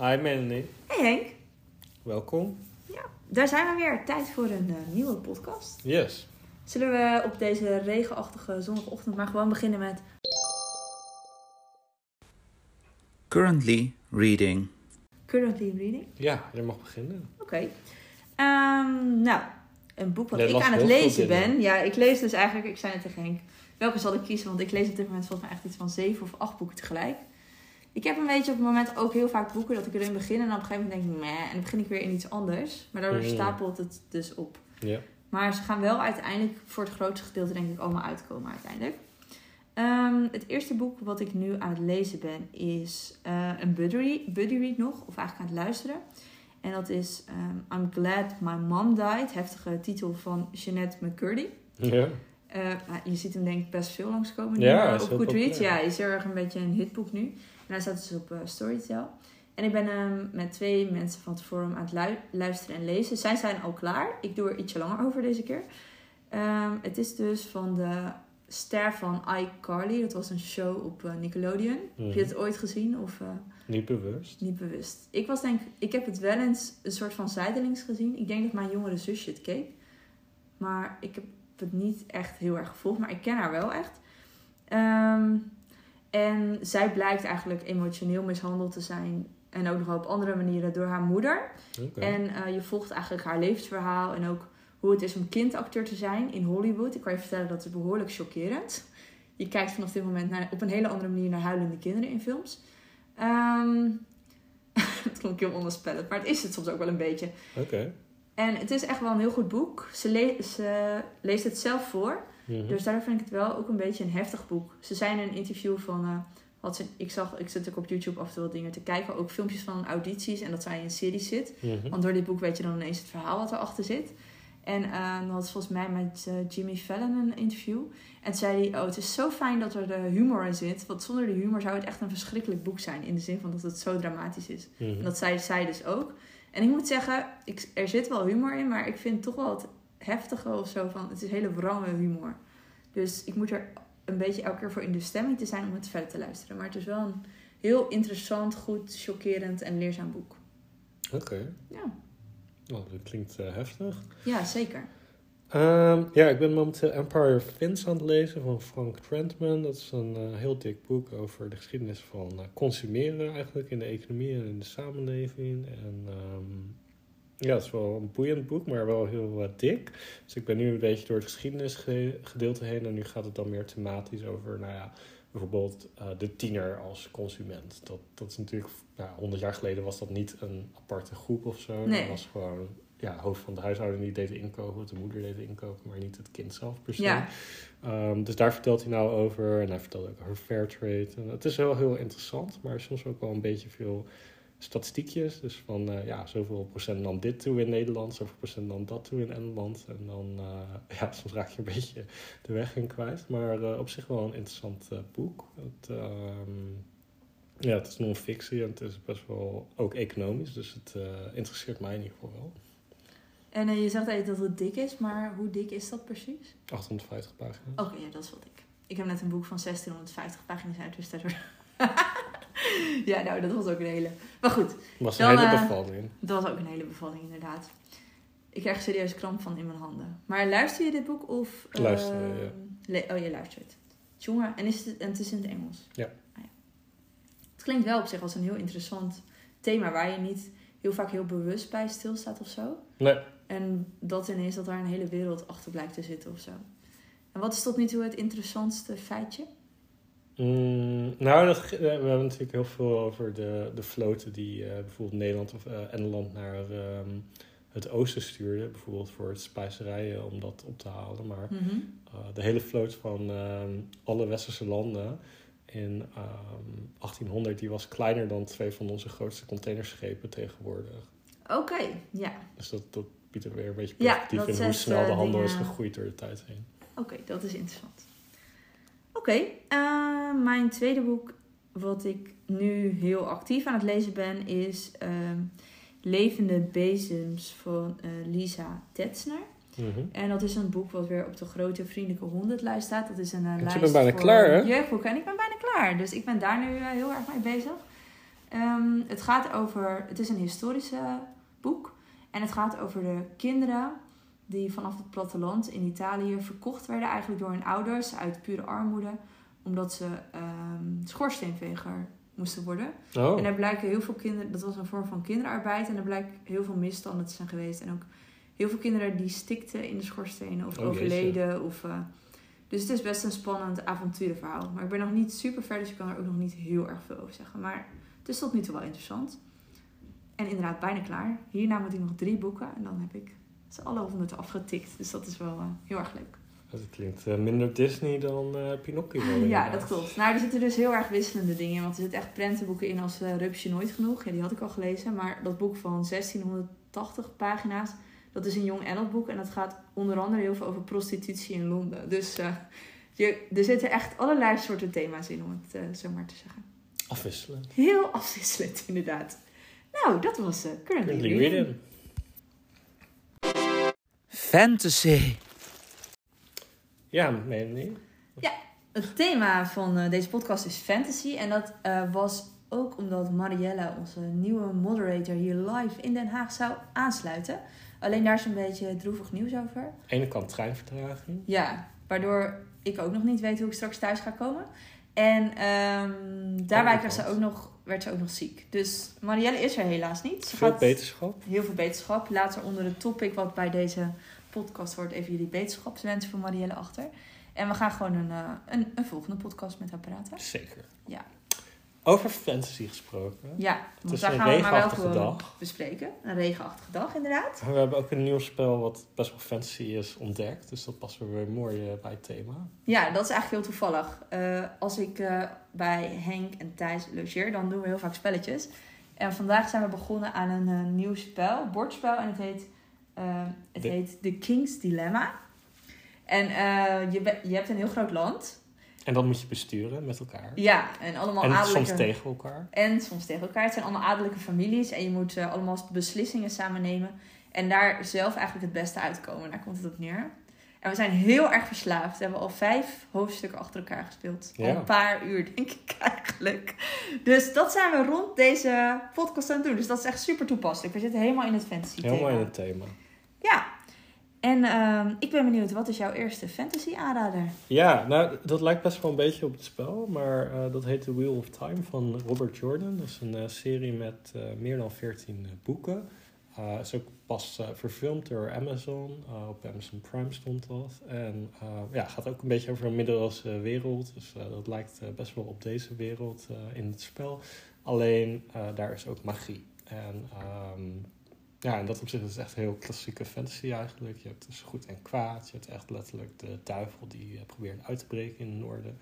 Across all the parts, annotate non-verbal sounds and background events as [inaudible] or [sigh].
Hi Melanie, Hey Henk, welkom. ja, daar zijn we weer. Tijd voor een eh, nieuwe podcast. Yes. Zullen we op deze regenachtige zondagochtend maar gewoon beginnen met... Currently reading Currently reading? Ja, je mag beginnen. Oké. Ehm, nou, een boek wat Jij ik aan het heel veel lezen ben. Ja, ik lees dus eigenlijk, ik zei het tegen Henk, welke zal ik kiezen? Want ik lees op dit moment volgens mij echt iets van zeven of acht boeken tegelijk. Ik heb een beetje op het moment ook heel vaak boeken dat ik erin begin en dan op een gegeven moment denk ik, meh, en dan begin ik weer in iets anders. Maar daardoor Mm. stapelt het dus op. Ja. Maar ze gaan wel uiteindelijk voor het grootste gedeelte denk ik allemaal uitkomen uiteindelijk. Ehm, het eerste boek wat ik nu aan het lezen ben is eh, een buddy, buddy read nog, of eigenlijk aan het luisteren. En dat is ehm, I'm Glad My Mom Died, heftige titel van Jeanette McCurdy. Ja. Eh, nou, je ziet hem denk ik best veel langskomen nu Ja, eh, op Goodreads. Ja, is heel erg een beetje een hitboek nu. En hij staat dus op eh, Storytel. En ik ben hem met twee mensen van het forum aan het lu- luisteren en lezen. Zij zijn al klaar. Ik doe er ietsje langer over deze keer. Ehm, het is dus van de ster van iCarly. Dat was een show op eh, Nickelodeon. Heb je het ooit gezien? Of... eh, Niet bewust. niet bewust. Ik was denk ik heb het wel eens een soort van zijdelings gezien. Ik denk dat mijn jongere zusje het keek. Maar ik heb het niet echt heel erg gevolgd. Maar ik ken haar wel echt. Ehm, en zij blijkt eigenlijk emotioneel mishandeld te zijn. En ook nog op andere manieren door haar moeder. En eh, je volgt eigenlijk haar levensverhaal. En ook hoe het is om kindacteur te zijn in Hollywood. Ik kan je vertellen dat is behoorlijk chockerend. Je kijkt vanaf dit moment naar, op een hele andere manier naar huilende kinderen in films. Ehm [laughs] het klonk heel onvoorspellend, maar het is het soms ook wel een beetje. Oké. En het is echt wel een heel goed boek. Ze, le- ze leest het zelf voor. Mhm. Dus daardoor vind ik het wel ook een beetje een heftig boek. Ze zijn in een interview van. eh, wat ze, ik, zag, ik zit ook op YouTube af en toe wat dingen te kijken. Ook filmpjes van audities en dat zij in een serie zit. Mhm. Want door dit boek weet je dan ineens het verhaal wat erachter zit. En dan had ze volgens mij met eh, Jimmy Fallon een interview. En zei hij, oh het is zo fijn dat er de humor in zit. Want zonder de humor zou het echt een verschrikkelijk boek zijn. In de zin van dat het zo dramatisch is. Mhm. En dat zei zij dus ook. En ik moet zeggen, ik, er zit wel humor in. Maar ik vind toch wel het heftige of zo van... Het is hele wrange humor. Dus ik moet er een beetje elke keer voor in de stemming te zijn om het verder te luisteren. Maar het is wel een heel interessant, goed, chockerend en leerzaam boek. Oké. Ja, Oh, dat klinkt eh, heftig. ja zeker. Ehm, ja, ik ben momenteel Empire of Fins aan het lezen van Frank Trentman. Dat is een eh, heel dik boek over de geschiedenis van eh, consumeren eigenlijk in de economie en in de samenleving. En ehm, ja, het is wel een boeiend boek, maar wel heel eh, dik. Dus ik ben nu een beetje door het geschiedenisgedeelte heen en nu gaat het dan meer thematisch over, nou ja, bijvoorbeeld eh, de tiener als consument. Dat, dat is natuurlijk, nou, 100 jaar geleden was dat niet een aparte groep of zo. Nee. Dat was gewoon ja, hoofd van de huishouden die deed de inkopen, de moeder deed de inkopen, maar niet het kind zelf per se. Ja. Ehm, dus daar vertelt hij nou over. En hij vertelt ook over Fairtrade. En het is wel heel interessant, maar soms ook wel een beetje veel statistiekjes. Dus van eh, ja, zoveel procent nam dit toe in Nederland, zoveel procent nam dat toe in Engeland. En dan, eh, [laughs] ja, soms raak je een beetje de weg in kwijt. Maar eh, op zich wel een interessant boek. Het, ehm, ja, het is non-fictie en het is best wel ook economisch. Dus het interesseert mij in ieder geval wel. En je zegt eigenlijk dat het dik is, maar hoe dik is dat precies? 850 pagina's. Oké, ja, dat is wel dik. Ik heb net een boek van 1650 pagina's uit, dus daardoor... [laughs] ja, nou, dat was ook een hele... Maar goed, was een Dan, hele eh, bevalling. dat was ook een hele bevalling, inderdaad. Ik krijg serieus kramp van in mijn handen. Maar luister je dit boek of... eh, Luisteren, ja. le- oh, je luistert. Jongen, en, is het, en het is in het Engels? Ja. Ah, ja. Het klinkt wel op zich als een heel interessant thema... waar je niet heel vaak heel bewust bij stilstaat of zo. Nee. En dat ineens dat daar een hele wereld achter blijkt te zitten of zo. En wat is tot nu toe het interessantste feitje? Mm, nou, dat, we hebben natuurlijk heel veel over de, de floten die eh, bijvoorbeeld Nederland of eh, Engeland naar ehm, het oosten stuurde. Bijvoorbeeld voor het spijzerijen om dat op te halen. Maar Mhm. eh, de hele vloot van ehm, alle westerse landen in ehm, 1800 die was kleiner dan twee van onze grootste containerschepen tegenwoordig. Oké, ja. Dus dat, dat biedt er weer een beetje perspectief in hoe snel de handel is gegroeid door de tijd heen. Oké, dat is interessant. Oké, eh, mijn tweede boek wat ik nu heel actief aan het lezen ben is ehm, Levende Bezems van eh, Lisa Tetzner. Mhm. En dat is een boek wat weer op de grote vriendelijke honderdlijst staat. Dat is een eh, je lijst bent bijna voor klaar, hè? jeugdboeken. En ik ben bijna klaar. Dus ik ben daar nu heel erg mee bezig. Ehm, het gaat over, het is een historische boek. En het gaat over de kinderen die vanaf het platteland in Italië verkocht werden eigenlijk door hun ouders uit pure armoede. Omdat ze ehm, schoorsteenveger moesten worden. Oh, En er blijken heel veel kinderen, dat was een vorm van kinderarbeid. En er blijkt heel veel misstanden te zijn geweest. En ook heel veel kinderen die stikten in de schoorstenen of Oh, overleden. Of, eh, dus het is best een spannend avonturenverhaal. Maar ik ben nog niet super ver, dus ik kan er ook nog niet heel erg veel over zeggen. Maar het is tot nu toe wel interessant. En inderdaad, bijna klaar. Hierna moet ik nog drie boeken. En dan heb ik ze alle honderd afgetikt. Dus dat is wel eh, heel erg leuk. dat klinkt eh, minder Disney dan eh, Pinocchio. Ja, inderdaad. dat klopt. Nou, er zitten dus heel erg wisselende dingen in. Want er zitten echt prentenboeken in als uh, Rupsje Nooit Genoeg. Ja, die had ik al gelezen. Maar dat boek van 1680 pagina's, dat is een jong adult boek. En dat gaat onder andere heel veel over prostitutie in Londen. Dus je, er zitten echt allerlei soorten thema's in, om het zo maar te zeggen. Afwisselen. Heel afwisselend, inderdaad. Nou, dat was uh, Currently Currently. Fantasy. Ja, Melanie. Het thema van eh, deze podcast is fantasy. En dat eh, was ook omdat Mariella, onze nieuwe moderator, hier live in Den Haag zou aansluiten. Alleen daar is een beetje droevig nieuws over. Aan de ene kant treinvertraging. Ja, waardoor ik ook nog niet weet hoe ik straks thuis ga komen. En ehm, daarbij Oh, kreeg ze ook nog, werd ze ook nog ziek. Dus Marielle is er helaas niet. Ze Veel gaat beterschap. heel veel beterschap. Later onder het topic wat bij deze podcast hoort, even jullie beterschapswensen voor Marielle achter. En we gaan gewoon een, eh, een, een volgende podcast met haar praten. Zeker. Ja. Over fantasy gesproken. Ja, Het is daar een gaan we maar wel gewoon dag. bespreken. Een regenachtige dag, inderdaad. We hebben ook een nieuw spel wat best wel fantasy is ontdekt. Dus dat past weer mooi eh, bij het thema. Ja, dat is eigenlijk heel toevallig. Eh, als ik eh, bij Henk en Thijs logeer, dan doen we heel vaak spelletjes. En vandaag zijn we begonnen aan een nieuw spel, bordspel. En het heet, het De- heet The King's Dilemma. En je, je hebt een heel groot land. En dat moet je besturen met elkaar. Ja, en allemaal en adellijke... soms tegen elkaar. En soms tegen elkaar. Het zijn allemaal adellijke families. En je moet eh, allemaal beslissingen samen nemen. En daar zelf eigenlijk het beste uitkomen. Daar komt het op neer. En we zijn heel erg verslaafd. We hebben al vijf hoofdstukken achter elkaar gespeeld. Al een paar uur, denk ik [laughs] eigenlijk. Dus dat zijn we rond deze podcast aan het doen. Dus dat is echt super toepasselijk. We zitten helemaal in het fantasy Helemaal thema. in het thema. Ja. En ehm, ik ben benieuwd, wat is jouw eerste fantasy aanrader? Ja, nou, dat lijkt best wel een beetje op het spel. Maar eh, dat heet The Wheel of Time van Robert Jordan. Dat is een eh, serie met eh, meer dan 14 eh, boeken. Is ook pas verfilmd door Amazon. Op Amazon Prime stond dat. En ja, gaat ook een beetje over een middeleeuwse wereld. Dus dat lijkt best wel op deze wereld in het spel. Alleen daar is ook magie. En ehm, ja, in dat opzicht is het echt heel klassieke fantasy eigenlijk. Je hebt dus goed en kwaad. Je hebt echt letterlijk de duivel die eh, probeert uit te breken in het noorden.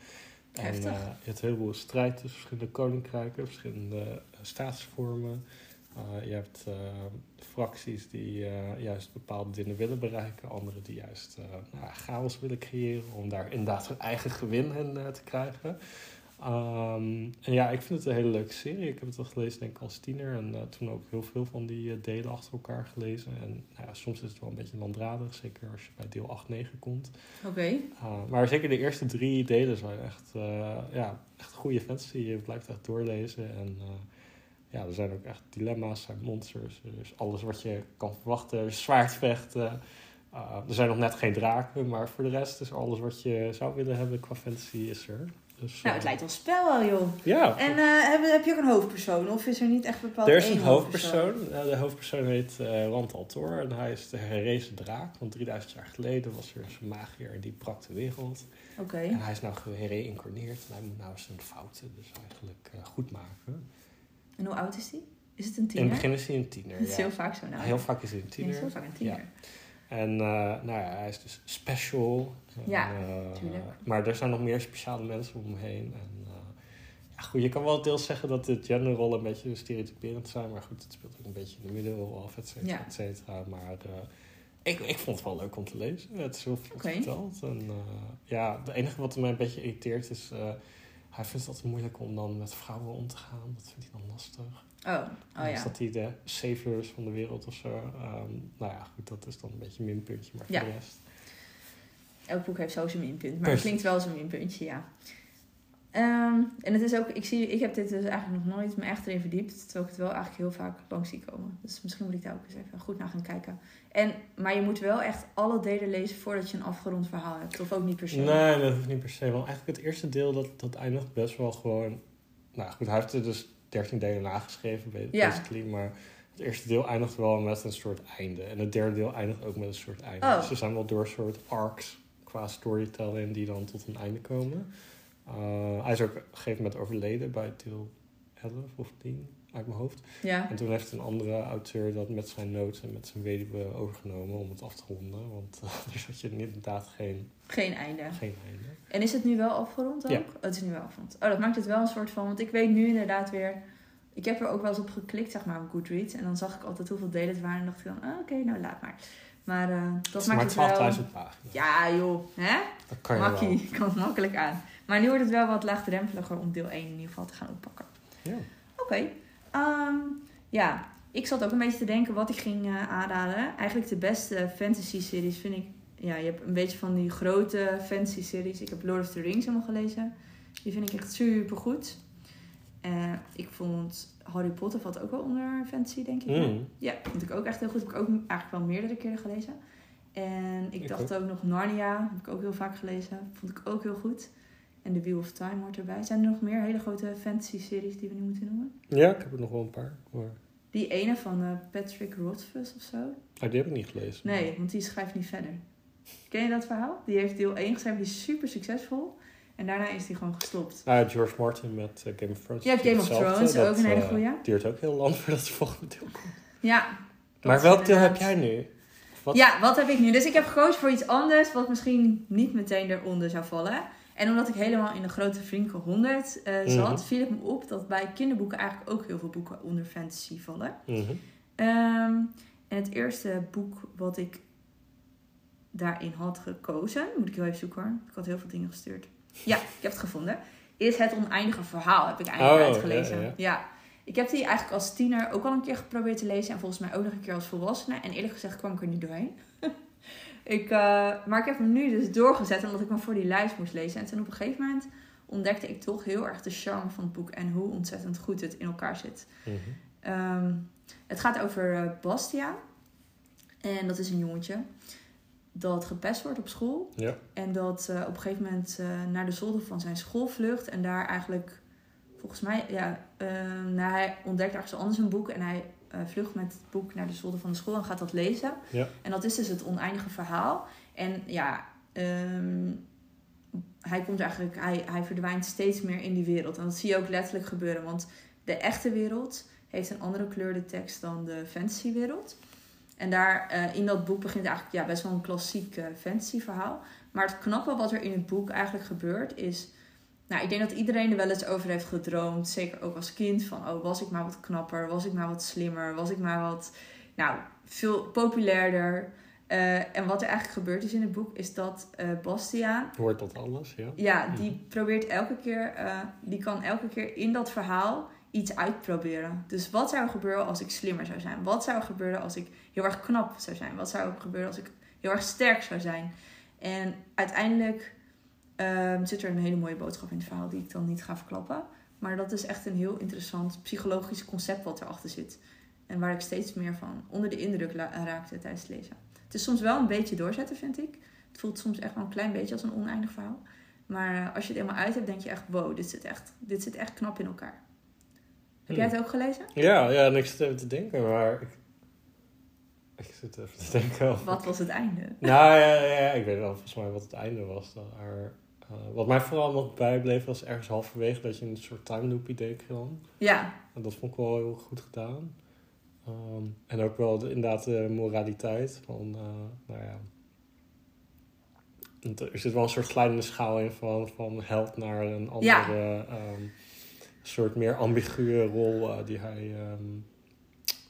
En eh, je hebt heel veel strijd tussen verschillende koninkrijken, verschillende eh, staatsvormen. Je hebt fracties die juist bepaalde dingen willen bereiken, anderen die juist nou, chaos willen creëren om daar inderdaad hun eigen gewin in te krijgen. Ehm, en ja, ik vind het een hele leuke serie. Ik heb het al gelezen denk ik als tiener en eh, toen ook heel veel van die eh, delen achter elkaar gelezen. En nou ja, soms is het wel een beetje landdradig, zeker als je bij deel 8, 9 komt. Oké. Uh, maar zeker de eerste drie delen zijn echt, uh, ja, echt goede fantasy. Je blijft echt doorlezen. En ja, er zijn ook echt dilemma's, er zijn monsters. Dus alles wat je kan verwachten. Zwaardvechten. Uh, er zijn nog net geen draken. Maar voor de rest is alles wat je zou willen hebben qua fantasy is er. Dus, Nou, het lijkt wel spel wel, joh. Ja. En uh, heb, heb je ook een hoofdpersoon? Of is er niet echt bepaald Er is een hoofdpersoon. hoofdpersoon. de hoofdpersoon heet uh, Rand Altor. En hij is de herrezen draak. Want 3000 jaar geleden was er een magier en die brak de wereld. Oké. Okay. En hij is nou gereïncarneerd. En hij moet nou zijn fouten dus eigenlijk uh, goed maken. En hoe oud is hij? Is het een tiener? In het begin is hij een tiener, Dat is ja. heel vaak zo nou. Heel vaak is hij een tiener. Ja, heel vaak een tiener. Ja. En uh, nou ja, hij is dus special. Ja, en, tuurlijk. Maar er zijn nog meer speciale mensen om hem heen. En, uh, ja, goed, je kan wel deels zeggen dat de genderrollen een beetje stereotyperend zijn. Maar goed, het speelt ook een beetje in de middeleeuwen af, et cetera, Ja. et cetera. Maar ik, ik vond het wel leuk om te lezen. Het is heel veel verteld. En ja, het enige wat mij een beetje irriteert is... hij vindt het altijd moeilijk om dan met vrouwen om te gaan. Dat vindt hij dan lastig. Oh, oh ja. dat hij de saviors van de wereld of zo. Um, nou ja, goed, dat is dan een beetje een minpuntje. Maar Ja. voor de rest... Elk boek heeft zo zijn minpunt. Maar het klinkt wel een minpuntje, ja. Ehm, en het is ook, ik, zie, ik heb dit dus eigenlijk nog nooit me echt erin verdiept. Terwijl ik het wel eigenlijk heel vaak langs zie komen. Dus misschien moet ik daar ook eens even goed naar gaan kijken. En, maar je moet wel echt alle delen lezen voordat je een afgerond verhaal hebt. Of ook niet per se. Nee, dat hoeft niet per se. Want eigenlijk het eerste deel, dat, dat eindigt best wel gewoon... Nou goed, hij heeft er dus 13 delen nageschreven, Ja. basically. Maar het eerste deel eindigt wel met een soort einde. En het derde deel eindigt ook met een soort einde. Oh. Dus er zijn wel door soort arcs qua storytelling die dan tot een einde komen. Uh, hij is ook op een gegeven moment overleden bij deel 11 of 10 uit mijn hoofd. Ja. En toen heeft een andere auteur dat met zijn notes en met zijn weduwe overgenomen om het af te ronden. Want uh, [laughs] er zat je inderdaad geen, Geen einde. geen einde. En is het nu wel afgerond ook? Ja. Oh, het is nu wel afgerond. Oh, dat maakt het wel een soort van... Want ik weet nu inderdaad weer... Ik heb er ook wel eens op geklikt, zeg maar, op Goodreads. En dan zag ik altijd hoeveel delen het waren. En dacht ik dan, ah, oké, nou laat maar. Maar eh, dat Het is maakt maar het wel... 12.000 pagina's. Ja, joh. Hè? Dat kan je. Makkie. [laughs] Kan het makkelijk aan. Maar nu wordt het wel wat laagdrempeliger om deel 1 in ieder geval te gaan oppakken. Ja. Oké. Ehm, ja, ik zat ook een beetje te denken wat ik ging eh, aanraden. Eigenlijk de beste fantasy-series vind ik... Ja, je hebt een beetje van die grote fantasy-series. Ik heb Lord of the Rings helemaal gelezen. Die vind ik echt super goed. ik vond Harry Potter valt ook wel onder fantasy, denk ik. hè? Mm. Ja, vond ik ook echt heel goed. Heb ik ook eigenlijk wel meerdere keren gelezen. En ik, Ik dacht ook. nog Narnia. Heb ik ook heel vaak gelezen. Vond ik ook heel goed. En The Wheel of Time hoort erbij. Zijn er nog meer hele grote fantasy-series die we nu moeten noemen? Ja, ik heb er nog wel een paar. Maar... Die ene van eh, Patrick Rothfuss of zo? Ah, die heb ik niet gelezen. Nee, want die schrijft niet verder. Ken je dat verhaal? Die heeft deel 1 geschreven. Die is super succesvol. En daarna is die gewoon gestopt. Ah, George Martin met eh, Game of Thrones. Hebt Game of. Thrones, Dat, ook een hele eh, goeie. duurt ook heel lang [laughs] voordat het volgende deel komt. Ja. maar welk deel heb jij nu? Wat? Ja, wat heb ik nu? Dus ik heb gekozen voor iets anders, wat misschien niet meteen eronder zou vallen. En omdat ik helemaal in de grote Vrienden 100 eh, zat, Mhm. viel het me op dat bij kinderboeken eigenlijk ook heel veel boeken onder fantasy vallen. Mhm. Ehm, en het eerste boek wat ik daarin had gekozen, moet ik heel even zoeken hoor. Ik had heel veel dingen gestuurd. Ja, ik heb het gevonden. Is Het Oneindige Verhaal, heb ik eindelijk Oh, uitgelezen. ja, ja. ja. Ik heb die eigenlijk als tiener ook al een keer geprobeerd te lezen. En volgens mij ook nog een keer als volwassene. En eerlijk gezegd kwam ik er niet doorheen. Ik, eh, maar ik heb hem nu dus doorgezet omdat ik hem voor die lijst moest lezen. En toen op een gegeven moment ontdekte ik toch heel erg de charme van het boek. En hoe ontzettend goed het in elkaar zit. Mhm. Ehm, het gaat over eh, Bastiaan. En dat is een jongetje dat gepest wordt op school. Ja. En dat eh, op een gegeven moment naar de zolder van zijn school vlucht. En daar eigenlijk, volgens mij, ja, eh, nou, hij ontdekt ergens anders een boek. En hij eh, vlucht met het boek naar de zolder van de school en gaat dat lezen. Ja. En dat is dus het oneindige verhaal. En ja, ehm, hij komt eigenlijk, hij, hij verdwijnt steeds meer in die wereld. En dat zie je ook letterlijk gebeuren. Want de echte wereld heeft een andere kleur de tekst dan de fantasywereld. En daar eh, in dat boek begint eigenlijk ja, best wel een klassiek eh, fantasy verhaal. Maar het knappe wat er in het boek eigenlijk gebeurt is... Nou, ik denk dat iedereen er wel eens over heeft gedroomd. Zeker ook als kind. Van, oh, was ik maar wat knapper? Was ik maar wat slimmer? Was ik maar wat, nou, veel populairder? Eh, en wat er eigenlijk gebeurt is in het boek... is dat eh, Bastiaan Hoort dat alles, ja. ja, die probeert elke keer, eh, die kan elke keer in dat verhaal iets uitproberen. Dus wat zou er gebeuren als ik slimmer zou zijn? Wat zou er gebeuren als ik heel erg knap zou zijn? Wat zou er gebeuren als ik heel erg sterk zou zijn? En uiteindelijk ehm, zit er een hele mooie boodschap in het verhaal die ik dan niet ga verklappen. Maar dat is echt een heel interessant psychologisch concept wat erachter zit. En waar ik steeds meer van onder de indruk raakte tijdens het lezen. Het is soms wel een beetje doorzetten, vind ik. Het voelt soms echt wel een klein beetje als een oneindig verhaal. Maar eh, als je het eenmaal uit hebt, denk je echt, wow, dit zit echt, dit zit echt knap in elkaar. Heb jij het ook gelezen? Ja, ja, en ik zit even te denken, maar... Ik, ik zit even te denken over... Wat was het einde? Nou ja, ja, ja, ik weet wel volgens mij wat het einde was. Maar, eh, wat mij vooral nog bijbleef was ergens halverwege dat je een soort time loop idee kwam. Ja, En dat vond ik wel heel goed gedaan. Ehm, en ook wel de, inderdaad de moraliteit van, eh, nou ja... Er zit wel een soort glijdende schaal in van, van held naar een andere, Ja. ehm, soort meer ambiguë rol eh, die hij ehm,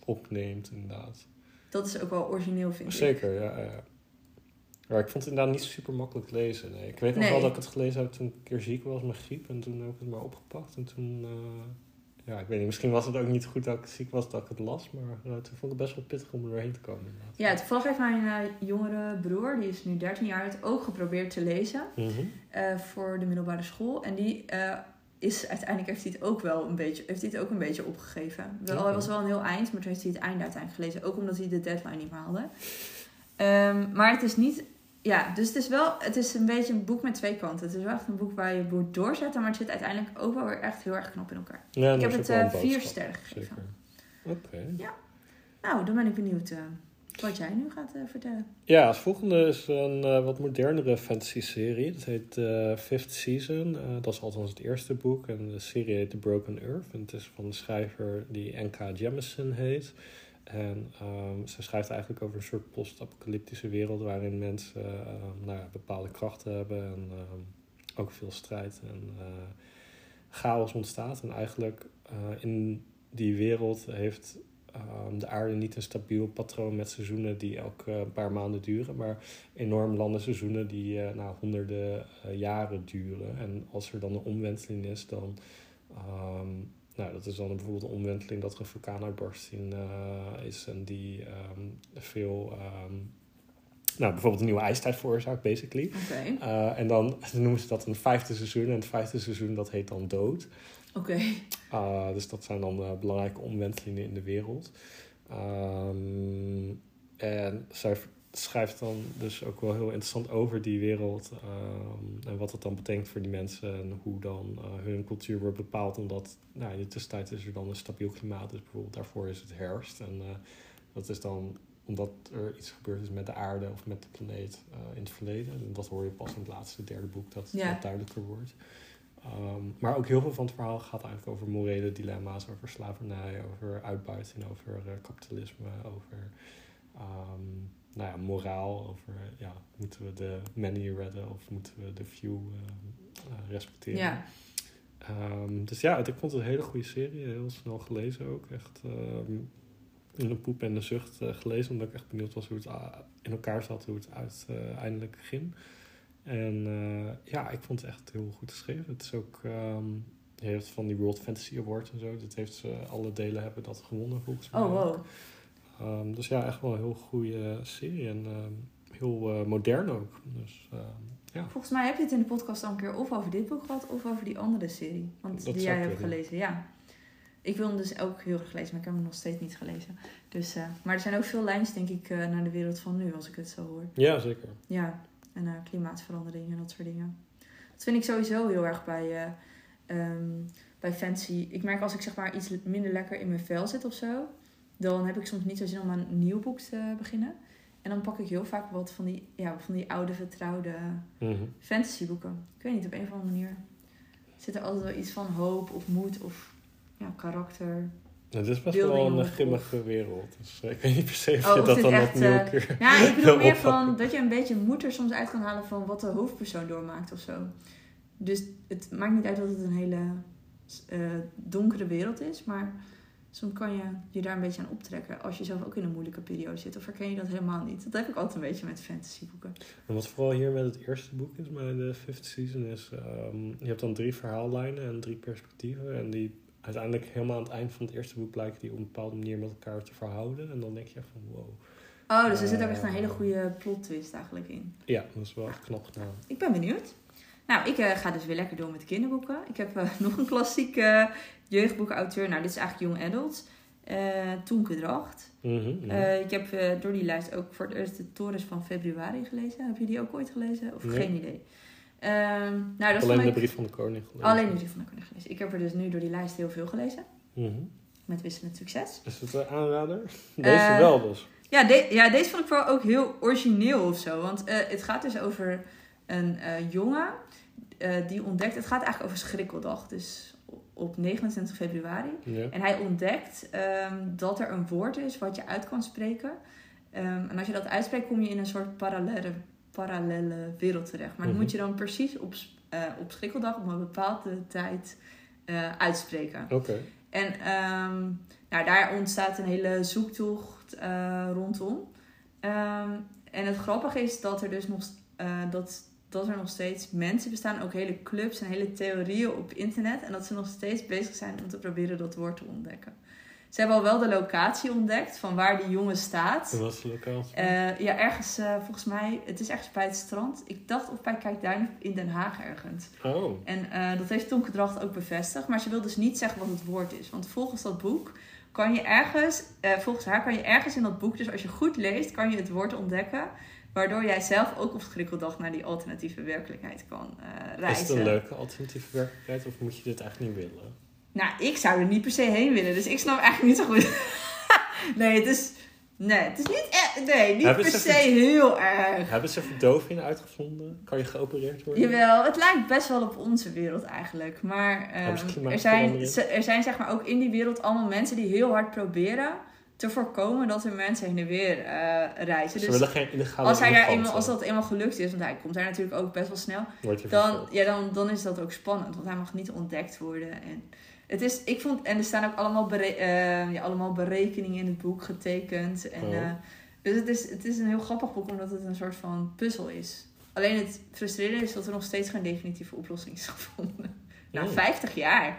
opneemt, inderdaad. dat is ook wel origineel, vind ik. Zeker, ja, ja. Maar ik vond het inderdaad niet super makkelijk lezen. Nee. Ik weet nog Nee. wel dat ik het gelezen heb toen ik een keer ziek was met griep. En toen heb ik het maar opgepakt. En toen, eh, ja, ik weet niet, misschien was het ook niet goed dat ik ziek was dat ik het las. Maar eh, toen vond ik het best wel pittig om er doorheen te komen. inderdaad. Ja, toevallig heeft mijn eh, jongere broer, die is nu 13 jaar oud, ook geprobeerd te lezen. Mhm. voor de middelbare school. En die, is uiteindelijk heeft hij het ook wel een beetje, heeft hij het ook een beetje opgegeven. Wel. Hij was wel een heel eind, maar toen heeft hij het einde uiteindelijk gelezen. Ook omdat hij de deadline niet meer haalde. Ehm, maar het is niet, ja, dus het is wel, het is een beetje een boek met twee kanten. Het is wel echt een boek waar je moet doorzetten, maar het zit uiteindelijk ook wel weer echt heel erg knap in elkaar. Ja, Ik heb het eh, vier sterren gegeven. Oké. Nou, dan ben ik benieuwd eh, wat jij nu gaat eh, vertellen. Ja, het volgende is een wat modernere fantasy-serie. Dat heet Fifth Season. Dat is althans het eerste boek. En de serie heet The Broken Earth. En het is van een schrijver die N.K. Jemisin heet. En ehm, ze schrijft eigenlijk over een soort post-apocalyptische wereld... waarin mensen eh, nou bepaalde krachten hebben en ehm, ook veel strijd en eh, chaos ontstaat. En eigenlijk eh, in die wereld heeft ehm, de aarde niet een stabiel patroon met seizoenen die elke paar maanden duren, maar enorm lange seizoenen die eh, nou, honderden jaren duren. En als er dan een omwenteling is, dan. Ehm, nou, dat is dan bijvoorbeeld een omwenteling dat er een vulkaanuitbarsting eh, is en die ehm, veel. ehm, nou, bijvoorbeeld een nieuwe ijstijd veroorzaakt, basically. Oké, Eh, en dan [laughs] noemen ze dat een vijfde seizoen. En het vijfde seizoen dat heet dan dood. oké. Uh, dus dat zijn dan uh, belangrijke omwentelingen in de wereld. Um, en zij schrijft dan dus ook wel heel interessant over die wereld. Um, en wat dat dan betekent voor die mensen. En hoe dan uh, hun cultuur wordt bepaald. Omdat nou, in de tussentijd is er dan een stabiel klimaat. Dus bijvoorbeeld daarvoor is het herfst. En uh, dat is dan omdat er iets gebeurd is met de aarde of met de planeet uh, in het verleden. En dat hoor je pas in het laatste derde boek dat Ja. wat duidelijker wordt. Um, maar ook heel veel van het verhaal gaat eigenlijk over morele dilemma's, over slavernij, over uitbuiting, over kapitalisme, over um, nou ja, moraal, over ja, moeten we de many redden of moeten we de few uh, uh, respecteren. Ja. Um, dus ja, ik vond het een hele goede serie, heel snel gelezen ook. Echt um, in de poep en de zucht uh, gelezen, omdat ik echt benieuwd was hoe het uh, in elkaar zat, hoe het uiteindelijk ging. En uh, ja, ik vond het echt heel goed geschreven. Het is ook, um, je van die World Fantasy Award en zo. Dat heeft ze, alle delen hebben dat gewonnen volgens mij. Oh, wow. Um, dus ja, echt wel een heel goede serie en um, heel uh, modern ook. Dus, ja. Volgens mij heb je het in de podcast al een keer of over dit boek gehad of over die andere serie. Want Dat die jij hebt gelezen, ja. Ik wil hem dus ook heel erg lezen, maar ik heb hem nog steeds niet gelezen. Dus, uh, maar er zijn ook veel lijns, denk ik, uh, naar de wereld van nu, als ik het zo hoor. Ja, zeker. Ja, en klimaatverandering en dat soort dingen. Dat vind ik sowieso heel erg bij, uh, um, bij fancy. Ik merk als ik zeg maar iets minder lekker in mijn vel zit of zo, dan heb ik soms niet zo zin om aan een nieuw boek te beginnen. En dan pak ik heel vaak wat van die, ja, van die oude vertrouwde mm fantasyboeken. Ik weet niet, op een of andere manier zit er altijd wel iets van hoop of moed of ja, karakter. Het is best wel een grimmige wereld. Dus ik weet niet per se of oh, je dat dan echt, opnieuw uh, keer Ja, ik bedoel [laughs] meer van dat je een beetje moed er soms uit kan halen van wat de hoofdpersoon doormaakt of zo. Dus het maakt niet uit dat het een hele uh, donkere wereld is, maar soms kan je je daar een beetje aan optrekken als je zelf ook in een moeilijke periode zit. Of herken je dat helemaal niet? Dat heb ik altijd een beetje met fantasyboeken. En wat vooral hier met het eerste boek is, bij de fifth season, is um, je hebt dan drie verhaallijnen en drie perspectieven. En die uiteindelijk helemaal aan het eind van het eerste boek blijken die op een bepaalde manier met elkaar te verhouden. En dan denk je van wow. Oh, dus er zit ook echt een hele goede plot twist eigenlijk in. Ja, dat is wel echt knap gedaan. Ik ben benieuwd. Nou, ik uh, ga dus weer lekker door met kinderboeken. Ik heb uh, [laughs] nog een klassieke uh, jeugdboekauteur. Nou, dit is eigenlijk Young Adult. Toenke Dracht. Mm -hmm, mm. ik heb door die lijst ook voor het eerst de Torres van februari gelezen. Heb je die ook ooit gelezen? Of Nee. geen idee? Um, nou, dat Alleen de brief van de koning gelezen. Alleen de brief van de koning gelezen. Ik heb er dus nu door die lijst heel veel gelezen. Mm -hmm. Met wisselend succes. Is het een aanrader? [laughs] Deze wel dus. Ja, de ja, deze vond ik vooral ook heel origineel of zo. Want het gaat dus over een jongen uh, die ontdekt, het gaat eigenlijk over Schrikkeldag, dus op 29 februari. Ja. En hij ontdekt um, dat er een woord is wat je uit kan spreken. Um, en als je dat uitspreekt, kom je in een soort parallele, parallele wereld terecht. Maar Mhm. dat moet je dan precies op, uh, op Schrikkeldag op een bepaalde tijd uitspreken. Oké. Okay. En um, nou, daar ontstaat een hele zoektocht rondom. en het grappige is dat er dus nog uh, dat dat er nog steeds mensen bestaan, ook hele clubs en hele theorieën op internet. En dat ze nog steeds bezig zijn om te proberen dat woord te ontdekken. Ze hebben al wel de locatie ontdekt van waar die jongen staat. Dat was de locatie. Eh, ja, ergens, eh, volgens mij, het is ergens bij het strand. Ik dacht of bij Kijkduin in Den Haag ergens. oh. En eh, dat heeft Tonke Dracht ook bevestigd. Maar ze wil dus niet zeggen wat het woord is. Want volgens dat boek kan je ergens, volgens haar kan je ergens in dat boek, dus als je goed leest, kan je het woord ontdekken. Waardoor jij zelf ook op schrikkeldag naar die alternatieve werkelijkheid kan eh, reizen. Is het een leuke alternatieve werkelijkheid of moet je dit eigenlijk niet willen? Nou, ik zou er niet per se heen willen. Dus ik snap eigenlijk niet zo goed. [laughs] nee, het is, nee, het is niet, echt, nee, niet Hebben per se heel erg. Hebben ze verdoving uitgevonden? Kan je geopereerd worden? Jawel, het lijkt best wel op onze wereld eigenlijk. Maar ehm, er, zijn, er zijn zeg maar ook in die wereld allemaal mensen die heel hard proberen te voorkomen dat er mensen heen en weer eh, reizen. Ze Dus willen geen illegale als, hij daar eenmaal, als dat eenmaal gelukt is, want hij komt daar natuurlijk ook best wel snel, dan, ja, dan, dan is dat ook spannend. Want hij mag niet ontdekt worden. En, het is, ik vond, en er staan ook allemaal, bere- eh, ja, allemaal berekeningen in het boek getekend. En, Oh. eh, dus het is, het is een heel grappig boek omdat het een soort van puzzel is. Alleen het frustrerende is dat er nog steeds geen definitieve oplossing is gevonden. Na Oh. 50 jaar.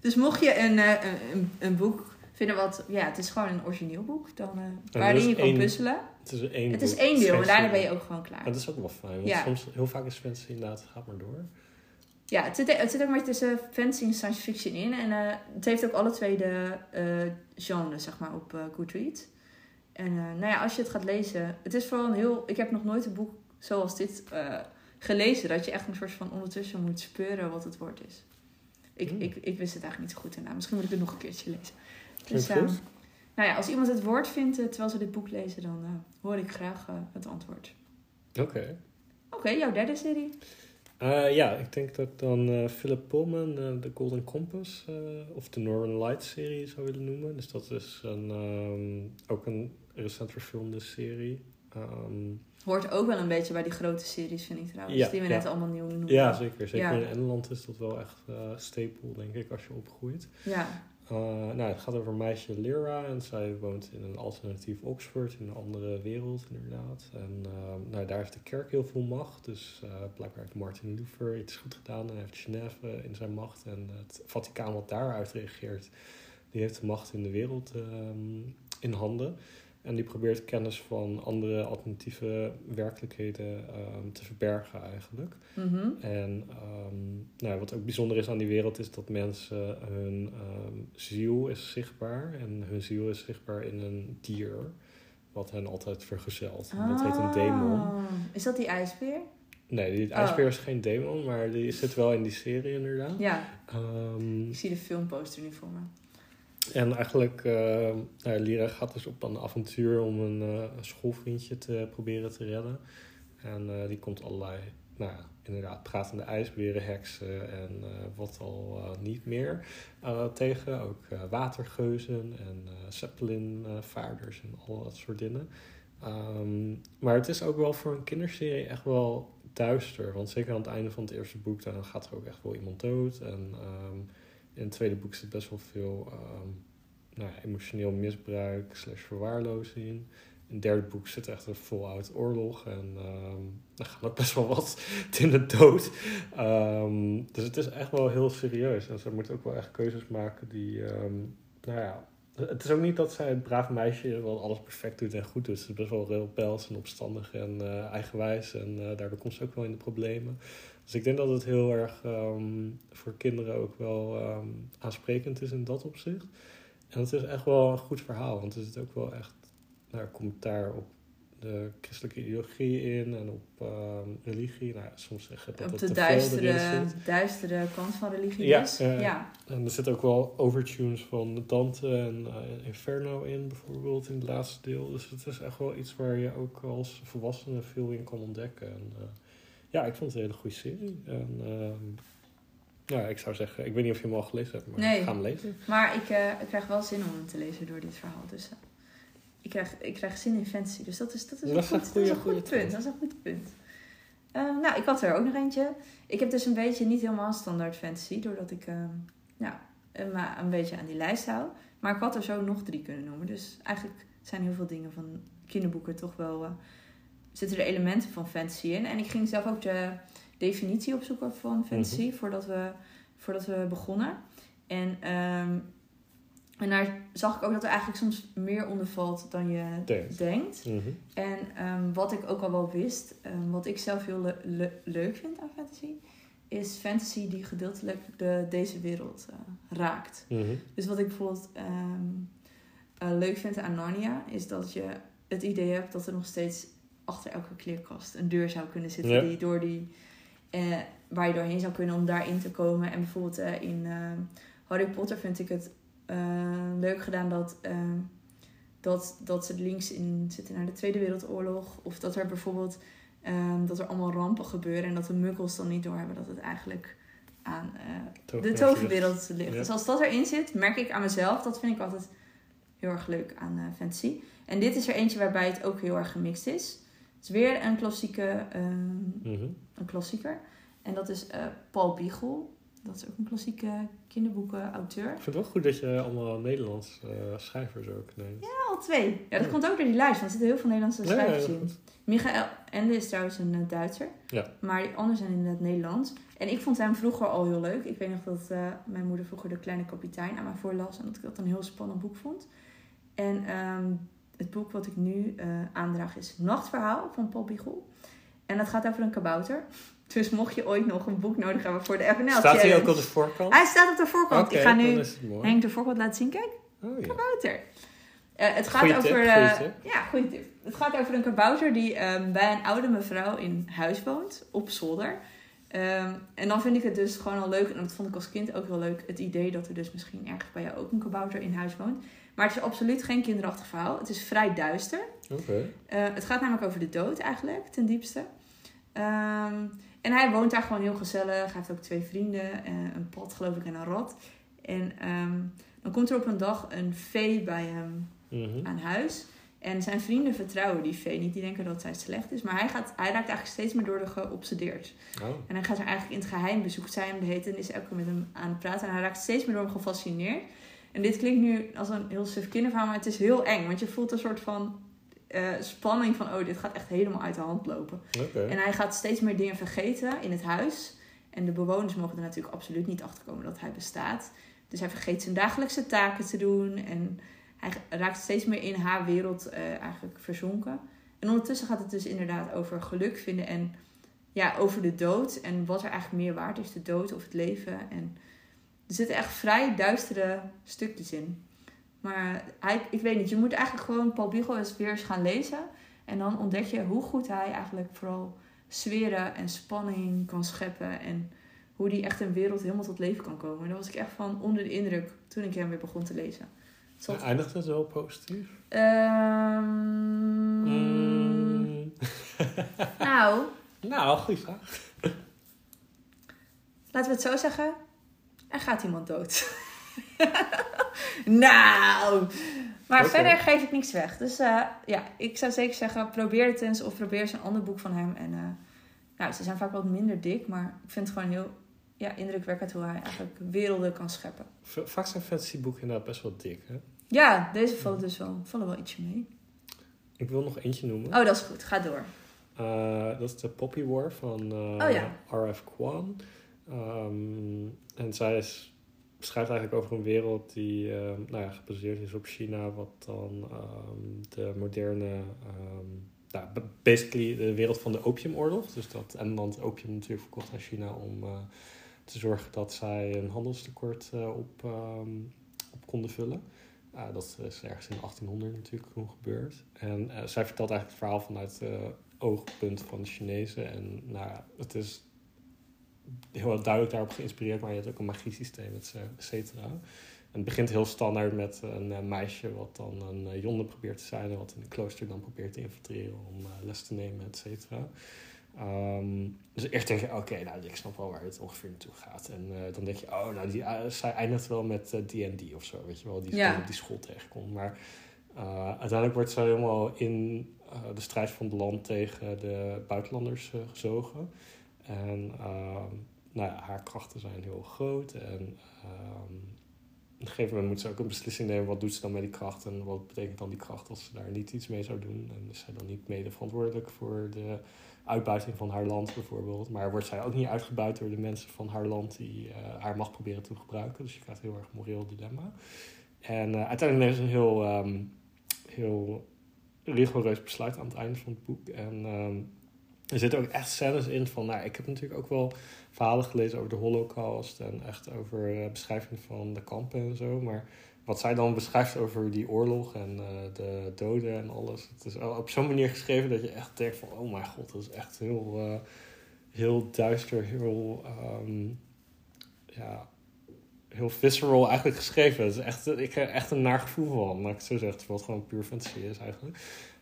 Dus mocht je een, een, een, een boek vinden wat... Ja, het is gewoon een origineel boek. Dan, eh, waarin je kan één puzzelen. Het is één Het is één deel en daarna ben je ook gewoon klaar. Maar dat is ook wel fijn, want Ja. soms, heel vaak is fantasy inderdaad, gaat maar door. Ja, het zit, het zit ook beetje tussen fantasy en science fiction in. En eh, het heeft ook alle twee de eh genres, zeg maar, op Goodreads. En nou ja, als je het gaat lezen... Het is vooral een heel... Ik heb nog nooit een boek zoals dit gelezen. Dat je echt een soort van ondertussen moet speuren wat het woord is. Ik, Hmm. ik, ik wist het eigenlijk niet zo goed. Nou, misschien moet ik het nog een keertje lezen. Dus, nou ja, als iemand het woord vindt eh, terwijl ze dit boek lezen... dan eh, hoor ik graag eh, het antwoord. Oké. Oké, jouw derde serie. Eh, ja, ik denk dat ik dan eh, Philip Pullman de Golden Compass eh, of de Northern Lights serie zou willen noemen. Dus dat is een, ehm, ook een recent verfilmde serie. Ehm, Hoort ook wel een beetje bij die grote series, vind ik trouwens. Ja, die we ja. net allemaal nieuw noemen. ja, zeker. Zeker Ja. in Engeland is dat wel echt eh stapel, denk ik, als je opgroeit. Ja. Eh, nou, het gaat over meisje Lyra en zij woont in een alternatief Oxford, in een andere wereld inderdaad. En eh, nou, daar heeft de kerk heel veel macht, dus eh, blijkbaar heeft Martin Luther iets goed gedaan en heeft Genève in zijn macht. En het Vaticaan wat daaruit reageert, die heeft de macht in de wereld ehm, in handen. En die probeert kennis van andere alternatieve werkelijkheden ehm, te verbergen eigenlijk. Mhm. En ehm, nou, ja, wat ook bijzonder is aan die wereld is dat mensen hun ehm, ziel is zichtbaar. En hun ziel is zichtbaar in een dier, wat hen altijd vergezelt. Dat heet een demon. Ah. Is dat die ijsbeer? Nee, die Oh. ijsbeer is geen demon, maar die zit wel in die serie inderdaad. Ja, ik zie de filmposter nu voor me. En eigenlijk, uh, Lyra gaat dus op een avontuur om een, eh, schoolvriendje te proberen te redden. En eh, die komt allerlei, nou ja, inderdaad, pratende ijsberen, heksen en wat al niet meer tegen. Ook watergeuzen en Zeppelin-vaarders en al dat soort dingen. Ehm, maar het is ook wel voor een kinderserie echt wel duister. Want zeker aan het einde van het eerste boek, dan gaat er ook echt wel iemand dood. En ehm, in het tweede boek zit best wel veel ehm, nou emotioneel misbruik slash verwaarlozing. In het derde boek zit echt een voluit oorlog. En ehm er gaat ook best wel wat [laughs] in de dood. Ehm, dus het is echt wel heel serieus. En ze moeten ook wel echt keuzes maken die... ehm, nou ja, het is ook niet dat zij het brave meisje wel alles perfect doet en goed doet. Ze is best wel rebels en opstandig en eh, eigenwijs. En eh, daardoor komt ze ook wel in de problemen. Dus ik denk dat het heel erg ehm, voor kinderen ook wel ehm, aansprekend is in dat opzicht. En het is echt wel een goed verhaal, want er zit ook wel echt nou, commentaar op de christelijke ideologie in en op ehm, religie. Nou, soms zeggen dat Op de duistere, duistere kant van religie Ja, dus. eh, ja. En er zitten ook wel overtunes van Dante en eh, Inferno in, bijvoorbeeld, in het laatste deel. Dus het is echt wel iets waar je ook als volwassene veel in kan ontdekken. En, eh, ja, ik vond het een hele goede serie. En, ehm, ja, ik zou zeggen, ik weet niet of je hem al gelezen hebt, maar Nee. ga hem lezen. Maar ik, eh, ik krijg wel zin om hem te lezen door dit verhaal. Dus eh, ik, krijg, ik krijg zin in fantasy. Dus dat is, dat is, Dat een, is goed, een dat is een goed punt. Dat is een goed punt. Ehm, nou, ik had er ook nog eentje. Ik heb dus een beetje niet helemaal standaard fantasy. Doordat ik ehm, nou, een, maar een beetje aan die lijst hou. Maar ik had er zo nog drie kunnen noemen. Dus eigenlijk zijn heel veel dingen van kinderboeken toch wel... zitten er elementen van fantasy in. En ik ging zelf ook de definitie opzoeken van fantasy voordat, we, voordat we begonnen. En ehm, En daar zag ik ook dat er eigenlijk soms meer onder valt dan je Denkt. denkt. Mhm. En ehm, wat ik ook al wel wist, ehm, wat ik zelf heel le- le- leuk vind aan fantasy, is fantasy die gedeeltelijk de, deze wereld eh, raakt. Mhm. Dus wat ik bijvoorbeeld eh, leuk vind aan Narnia, is dat je het idee hebt dat er nog steeds achter elke kleerkast een deur zou kunnen zitten Ja. die door die, eh, waar je doorheen zou kunnen om daarin te komen. En bijvoorbeeld eh, in ehm, Harry Potter vind ik het eh, leuk gedaan dat, dat, dat ze links in zitten naar de Tweede Wereldoorlog. Of dat er bijvoorbeeld dat er allemaal rampen gebeuren en dat de muggels dan niet doorhebben dat het eigenlijk aan eh, de Toverwereld. ligt. Ja. Dus als dat erin zit, merk ik aan mezelf, dat vind ik altijd heel erg leuk aan eh, fantasy. En dit is er eentje waarbij het ook heel erg gemixt is. Het is weer een klassieke, ehm, Mhm. een klassieker. En dat is eh, Paul Biegel. Dat is ook een klassieke kinderboekenauteur. Ik vind het wel goed dat je allemaal Nederlandse eh, schrijvers ook neemt. Ja, al twee. Ja, dat Ja. komt ook door die lijst, want er zitten heel veel Nederlandse ja, schrijvers ja, in. Michael Ende is trouwens een eh, Duitser. Ja. Maar die anderen zijn in het Nederlands. En ik vond hem vroeger al heel leuk. Ik weet nog dat mijn moeder vroeger De Kleine Kapitein aan mij voorlas. En dat ik dat een heel spannend boek vond. En ehm, het boek wat ik nu eh, aandraag is Nachtverhaal van Paul Biegel. En dat gaat over een kabouter. [laughs] Dus mocht je ooit nog een boek nodig hebben voor de FNL Staat hij ook op de voorkant? Hij staat op de voorkant. Ik ga nu. Henk de voorkant laten zien. Kijk, Oh, ja. kabouter. Eh, het gaat Goeie over. tip, eh, goeie ja, goede tip. Het gaat over een kabouter die ehm, bij een oude mevrouw in huis woont, op zolder. Ehm, en dan vind ik het dus gewoon al leuk, en dat vond ik als kind ook heel leuk, het idee dat er dus misschien ergens bij jou ook een kabouter in huis woont. Maar het is absoluut geen kinderachtig verhaal. Het is vrij duister. Oké. Eh, het gaat namelijk over de dood eigenlijk, ten diepste. Ehm, en hij woont daar gewoon heel gezellig. Hij heeft ook twee vrienden, eh, een pad geloof ik en een rat. En ehm, dan komt er op een dag een vee bij hem Mhm. aan huis. En zijn vrienden vertrouwen die vee niet. Die denken dat zij slecht is. Maar hij, gaat, hij raakt eigenlijk steeds meer door de geobsedeerd. Oh. En hij gaat er eigenlijk in het geheim bezoekt zij hem de hete en is elke keer met hem aan het praten. En hij raakt steeds meer door hem gefascineerd. En dit klinkt nu als een heel suf kinderverhaal, maar het is heel eng. Want je voelt een soort van eh, spanning van, oh, dit gaat echt helemaal uit de hand lopen. En hij gaat steeds meer dingen vergeten in het huis. En de bewoners mogen er natuurlijk absoluut niet achter komen dat hij bestaat. Dus hij vergeet zijn dagelijkse taken te doen. En hij raakt steeds meer in haar wereld eh, eigenlijk verzonken. En ondertussen gaat het dus inderdaad over geluk vinden en ja, over de dood. En wat er eigenlijk meer waard is, de dood of het leven. En er zitten echt vrij duistere stukjes in. Maar hij, ik weet niet, je moet eigenlijk gewoon Paul Biegel eens weer eens gaan lezen. En dan ontdek je hoe goed hij eigenlijk vooral sferen en spanning kan scheppen. En hoe die echt een wereld helemaal tot leven kan komen. En daar was ik echt van onder de indruk toen ik hem weer begon te lezen. Zat- Eindigt het wel positief? Ehm, Mm. [laughs] Nou, Nou, goede vraag. laten we het zo zeggen. Er gaat iemand dood. [laughs] nou, maar verder geef ik niks weg. Dus eh, ja, ik zou zeker zeggen, probeer het eens of probeer eens een ander boek van hem. En eh, nou, ze zijn vaak wat minder dik, maar ik vind het gewoon heel ja, indrukwekkend hoe hij eigenlijk werelden kan scheppen. Vaak zijn fantasyboeken inderdaad best wel dik, hè? Ja, deze vallen dus wel, vallen wel ietsje mee. Ik wil nog eentje noemen. Oh, dat is goed. Ga door. Eh, dat is de Poppy War van eh, Oh ja. R.F. Kwan. Ehm, en zij schrijft eigenlijk over een wereld die eh, nou ja, gebaseerd is op China, wat dan ehm, de moderne, ehm, b- basically de wereld van de opiumoorlog. Dus dat Engeland opium natuurlijk verkocht aan China om eh, te zorgen dat zij een handelstekort eh, op, ehm, op konden vullen. Uh, dat is ergens in 1800 natuurlijk toen gebeurd. En eh, zij vertelt eigenlijk het verhaal vanuit het oogpunt van de Chinezen. En nou het is heel duidelijk daarop geïnspireerd, maar je hebt ook een magiesysteem, et cetera. En het begint heel standaard met een eh, meisje wat dan een uh, jonde probeert te zijn... en wat in het klooster dan probeert te infiltreren om uh, les te nemen, et cetera. Um, dus eerst denk je, oké, okay, nou, ik snap wel waar het ongeveer naartoe gaat. En uh, dan denk je, oh, nou, die, uh, zij eindigt wel met D&D uh, of zo, weet je wel, die ja. op die school tegenkomt. Maar uiteindelijk wordt ze helemaal in de strijd van het land tegen de buitenlanders gezogen. En nou ja, haar krachten zijn heel groot. En um, op een gegeven moment moet ze ook een beslissing nemen. Wat doet ze dan met die kracht? En wat betekent dan die kracht als ze daar niet iets mee zou doen? En is zij dan niet mede verantwoordelijk voor de uitbuiting van haar land bijvoorbeeld? Maar wordt zij ook niet uitgebuit door de mensen van haar land die uh, haar macht proberen te gebruiken? Dus je krijgt heel erg moreel dilemma. En eh, uiteindelijk ze een heel, ehm, heel rigoureus besluit aan het einde van het boek. En ehm, er zitten ook echt scènes in van... Nou, ik heb natuurlijk ook wel verhalen gelezen over de holocaust... en echt over uh, beschrijving van de kampen en zo. Maar wat zij dan beschrijft over die oorlog en uh, de doden en alles... het is op zo'n manier geschreven dat je echt denkt van... oh mijn god, dat is echt heel, uh, heel duister, heel... Um, ja, heel visceral eigenlijk geschreven. Het is echt, ik heb echt een naar gevoel van, maar ik zo zeg, het gewoon puur fantasy is eigenlijk.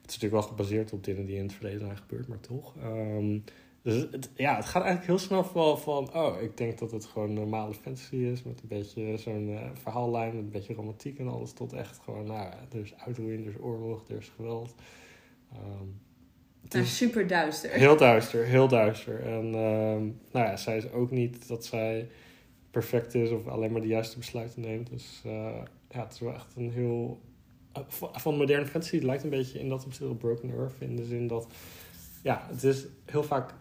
Het is natuurlijk wel gebaseerd op dingen die in het verleden zijn gebeurd, maar toch. Um, dus het, ja, het gaat eigenlijk heel snel van, van, oh, ik denk dat het gewoon normale fantasy is, met een beetje zo'n uh, verhaallijn, met een beetje romantiek en alles, tot echt gewoon, nou, er is uitroeiing, er is oorlog, er is geweld. Um, het is super duister. Heel duister, heel duister. En um, nou ja, zij is ook niet dat zij perfect is of alleen maar de juiste besluiten neemt. Dus uh, ja, het is wel echt een heel. Van moderne fantasy lijkt een beetje in dat opzicht op Broken Earth. In de zin dat. Ja, het is heel vaak.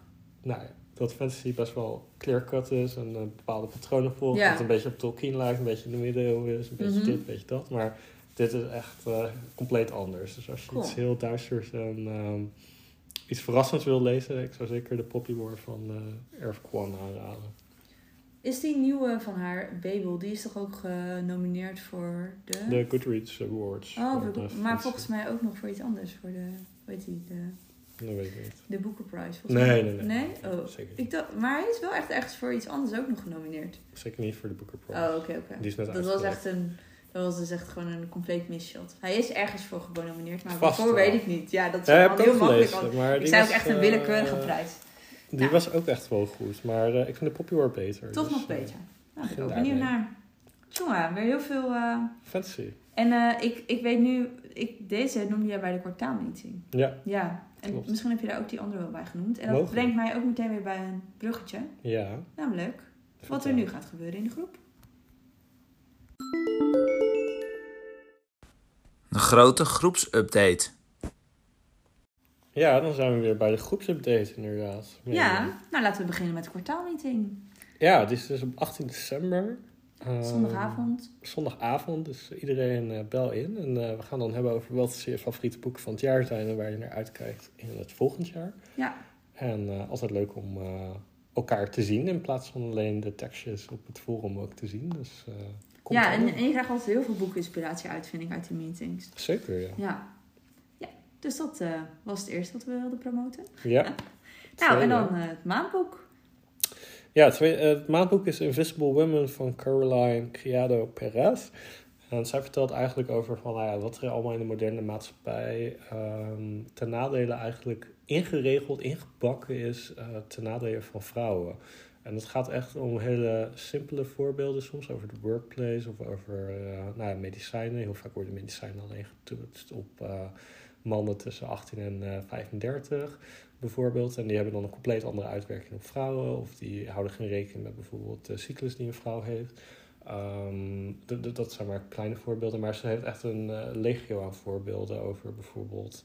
Nou ja, dat fantasy best wel clear-cut is en uh, bepaalde patronen volgt. Ja. Dat een beetje op Tolkien lijkt, een beetje in de middeleeuwen is, een beetje Mhm. dit, een beetje dat. Maar dit is echt uh, compleet anders. Dus als je Cool. iets heel duisters en um, iets verrassends wil lezen, ik zou zeker de Poppy War van uh, Erf Kwan aanraden. Is die nieuwe van haar, Babel, die is toch ook genomineerd voor de... De Goodreads Awards. Oh, voor voor- de maar volgens mij ook nog voor iets anders. Voor de, heet die, de, Dat weet ik niet. de Boekenprijs. volgens Nee, mij. nee, nee. Nee? Oh. Zeker, niet. Ik dacht, maar hij is wel echt ergens voor iets anders ook nog genomineerd. zeker niet voor de Booker Prize. Oh, oké, oké. Die is net Dat was echt een... Dat was dus echt gewoon een compleet misshot. Hij is ergens voor genomineerd, maar Vast waarvoor wel. weet ik niet. Ja, dat is Ja, heel makkelijk. want Maar Ik die zei ook echt een eh, willekeurige prijs. Die was ook echt wel goed. Maar eh, ik vind de Poppy War beter. Toch dus, nog eh, beter. Nou, ben ik ook daarmee. benieuwd naar. Jongen, weer heel veel... eh, fantasy. En eh, ik, ik weet nu... Ik, deze noemde jij bij de kwartaalmeeting. Ja, Ja, en Klopt. misschien heb je daar ook die andere wel bij genoemd. En dat Mogelijk. brengt mij ook meteen weer bij een bruggetje. ja. Namelijk wat er nu gaat gebeuren in de groep. Een grote groepsupdate. Ja, dan zijn we weer bij de groepsupdate inderdaad. Ja, nou laten we beginnen met de kwartaalmeeting. Ja, die is dus op 18 december. Ehm, Zondagavond. Zondagavond, dus iedereen eh, bel in. En eh, we gaan dan hebben over wat je favoriete boeken van het jaar zijn en waar je naar uitkijkt in het volgend jaar. Ja. En eh, altijd leuk om eh, elkaar te zien in plaats van alleen de tekstjes op het forum ook te zien. Dus, eh, Ja, en je krijgt altijd heel veel boekinspiratie uit, vind ik, uit die meetings. Zeker, ja. Ja. Dus dat eh, was het eerste wat we wilden promoten. Ja, Nou, en dan eh, het maandboek. ja twee, eh, het maandboek is Invisible Women van Caroline Criado Perez. En zij vertelt eigenlijk over van, nou ja, wat er allemaal in de moderne maatschappij ehm, ten nadele eigenlijk ingeregeld, ingebakken is ten nadele van vrouwen. En het gaat echt om hele simpele voorbeelden soms over de workplace of over nou ja, medicijnen. Heel vaak worden medicijnen alleen getoetst op mannen tussen 18 en eh 35 bijvoorbeeld. En die hebben dan een compleet andere uitwerking op vrouwen. Of die houden geen rekening met bijvoorbeeld de cyclus die een vrouw heeft. Ehm, dat zijn maar kleine voorbeelden. Maar ze heeft echt een eh, legio aan voorbeelden over bijvoorbeeld...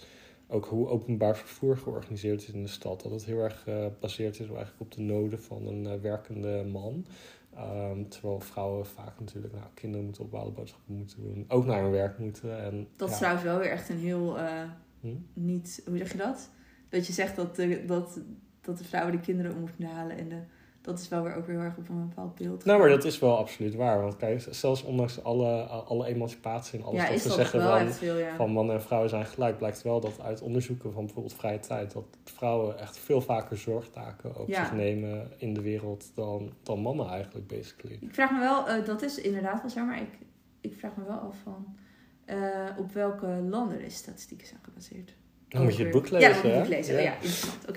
Ook hoe openbaar vervoer georganiseerd is in de stad. Dat het heel erg eh, gebaseerd is eigenlijk op de noden van een eh, werkende man. Ehm, terwijl vrouwen vaak natuurlijk nou, kinderen moeten ophalen, boodschappen moeten doen. Ook naar hun werk moeten. En, Dat is trouwens wel weer echt een heel... eh, Hm? niet, hoe zeg je dat? Dat je zegt dat de, dat, dat de vrouwen de kinderen om moeten halen. En de, dat is wel weer ook weer heel erg op een bepaald beeld. Nou, maar dat is wel absoluut waar. Want kijk, zelfs ondanks alle, alle emancipatie en alles ja, is we zeggen van, echt veel, ja. van mannen en vrouwen zijn gelijk, blijkt wel dat uit onderzoeken van bijvoorbeeld vrije tijd, dat vrouwen echt veel vaker zorgtaken op Ja. zich nemen in de wereld dan, dan mannen eigenlijk, basically. Ik vraag me wel, eh, dat is inderdaad wel zo, maar ik, ik vraag me wel af van... eh, op welke landen deze statistieken zijn gebaseerd. Dan moet je het boek lezen, Ja, dan moet het boek lezen. Ja.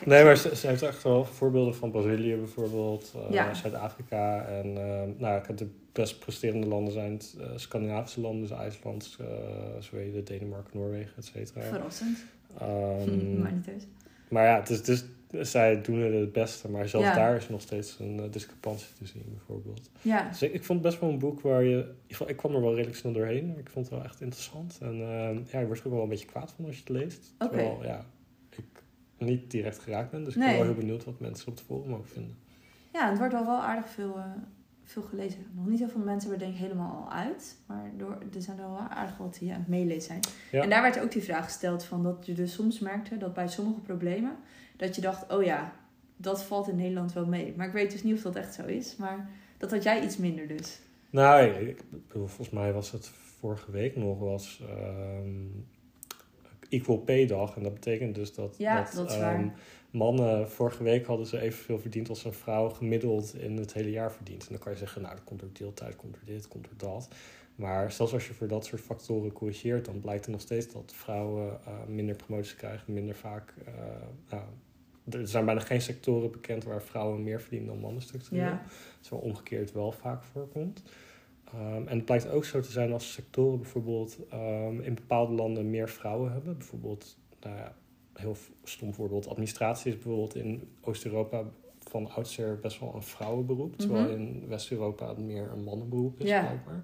Nee, maar ze, ze heeft echt wel voorbeelden van Brazilië bijvoorbeeld, eh, Ja. Zuid-Afrika. En eh, nou, ik heb de best presterende landen zijn het, eh, Scandinavische landen, dus IJsland, Zweden, Denemarken, Noorwegen, et cetera. Verrassend. Ehm, [laughs] maar niet eens. Maar ja, het is, dus, zij doen er het beste. Maar zelfs Ja. daar is nog steeds een eh, discrepantie te zien, bijvoorbeeld. Ja, Dus ik, ik vond het best wel een boek waar je... Ik, vond- ik kwam er wel redelijk snel doorheen. Ik vond het wel echt interessant. En eh, ja, je wordt er ook wel een beetje kwaad van als je het leest. Terwijl, ja, ik niet direct geraakt ben. Dus ik ben wel heel benieuwd wat mensen op het forum ook vinden. ja het wordt al wel aardig veel, eh, veel gelezen. Nog niet heel veel mensen hebben denk ik helemaal al uit. Maar door, er zijn er wel aardig wat die aan het meelezen zijn. Ja. En daar werd ook die vraag gesteld van dat je dus soms merkte dat bij sommige problemen... dat je dacht, oh ja, dat valt in Nederland wel mee. Maar ik weet dus niet of dat echt zo is. Maar dat had jij iets minder dus. Nou, ik bedoel, volgens mij was het vorige week nog was ehm, Equal Pay dag. En dat betekent dus dat, Ja, dat is waar. ehm, mannen vorige week hadden ze evenveel verdiend als een vrouw gemiddeld in het hele jaar verdient. En dan kan je zeggen, nou, dat komt door deeltijd, komt door dit, komt door dat. Maar zelfs als je voor dat soort factoren corrigeert, dan blijkt er nog steeds dat vrouwen eh, minder promoties krijgen, minder vaak. eh, nou, er zijn bijna geen sectoren bekend waar vrouwen meer verdienen dan mannen structureel. Ja. Zo omgekeerd wel vaak voorkomt. Ehm, en het blijkt ook zo te zijn als sectoren bijvoorbeeld ehm, in bepaalde landen meer vrouwen hebben. Bijvoorbeeld, nou ja, heel stom voorbeeld, administratie is bijvoorbeeld in Oost-Europa van oudsher best wel een vrouwenberoep. Terwijl Mhm. in West-Europa het meer een mannenberoep is Ja. blijkbaar.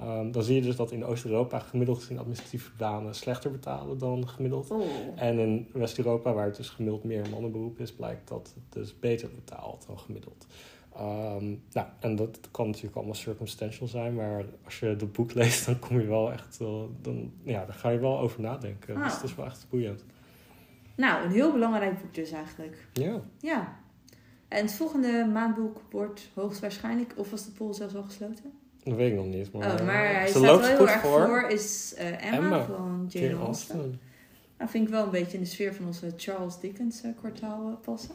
Ehm, dan zie je dus dat in Oost-Europa gemiddeld gezien administratieve banen slechter betalen dan gemiddeld. Oh. En in West-Europa, waar het dus gemiddeld meer een mannenberoep is, blijkt dat het dus beter betaalt dan gemiddeld. Ehm, nou, en dat kan natuurlijk allemaal circumstantial zijn, maar als je het boek [laughs] leest, dan kom je wel echt, wel- dan, ja, daar ga je wel over nadenken. Ah. Dus het is wel echt boeiend. Nou, een heel belangrijk boek dus eigenlijk. Ja, Ja. En het volgende maandboek wordt hoogstwaarschijnlijk, of was de poll zelfs al gesloten? Dat weet ik nog niet. Maar, oh, maar hij ze staat loopt wel heel goed erg voor. voor, is eh, Emma, Emma, van Jane, Austen. Austen. Nou, vind ik wel een beetje in de sfeer van onze Charles Dickens eh, kwartaal eh, passen.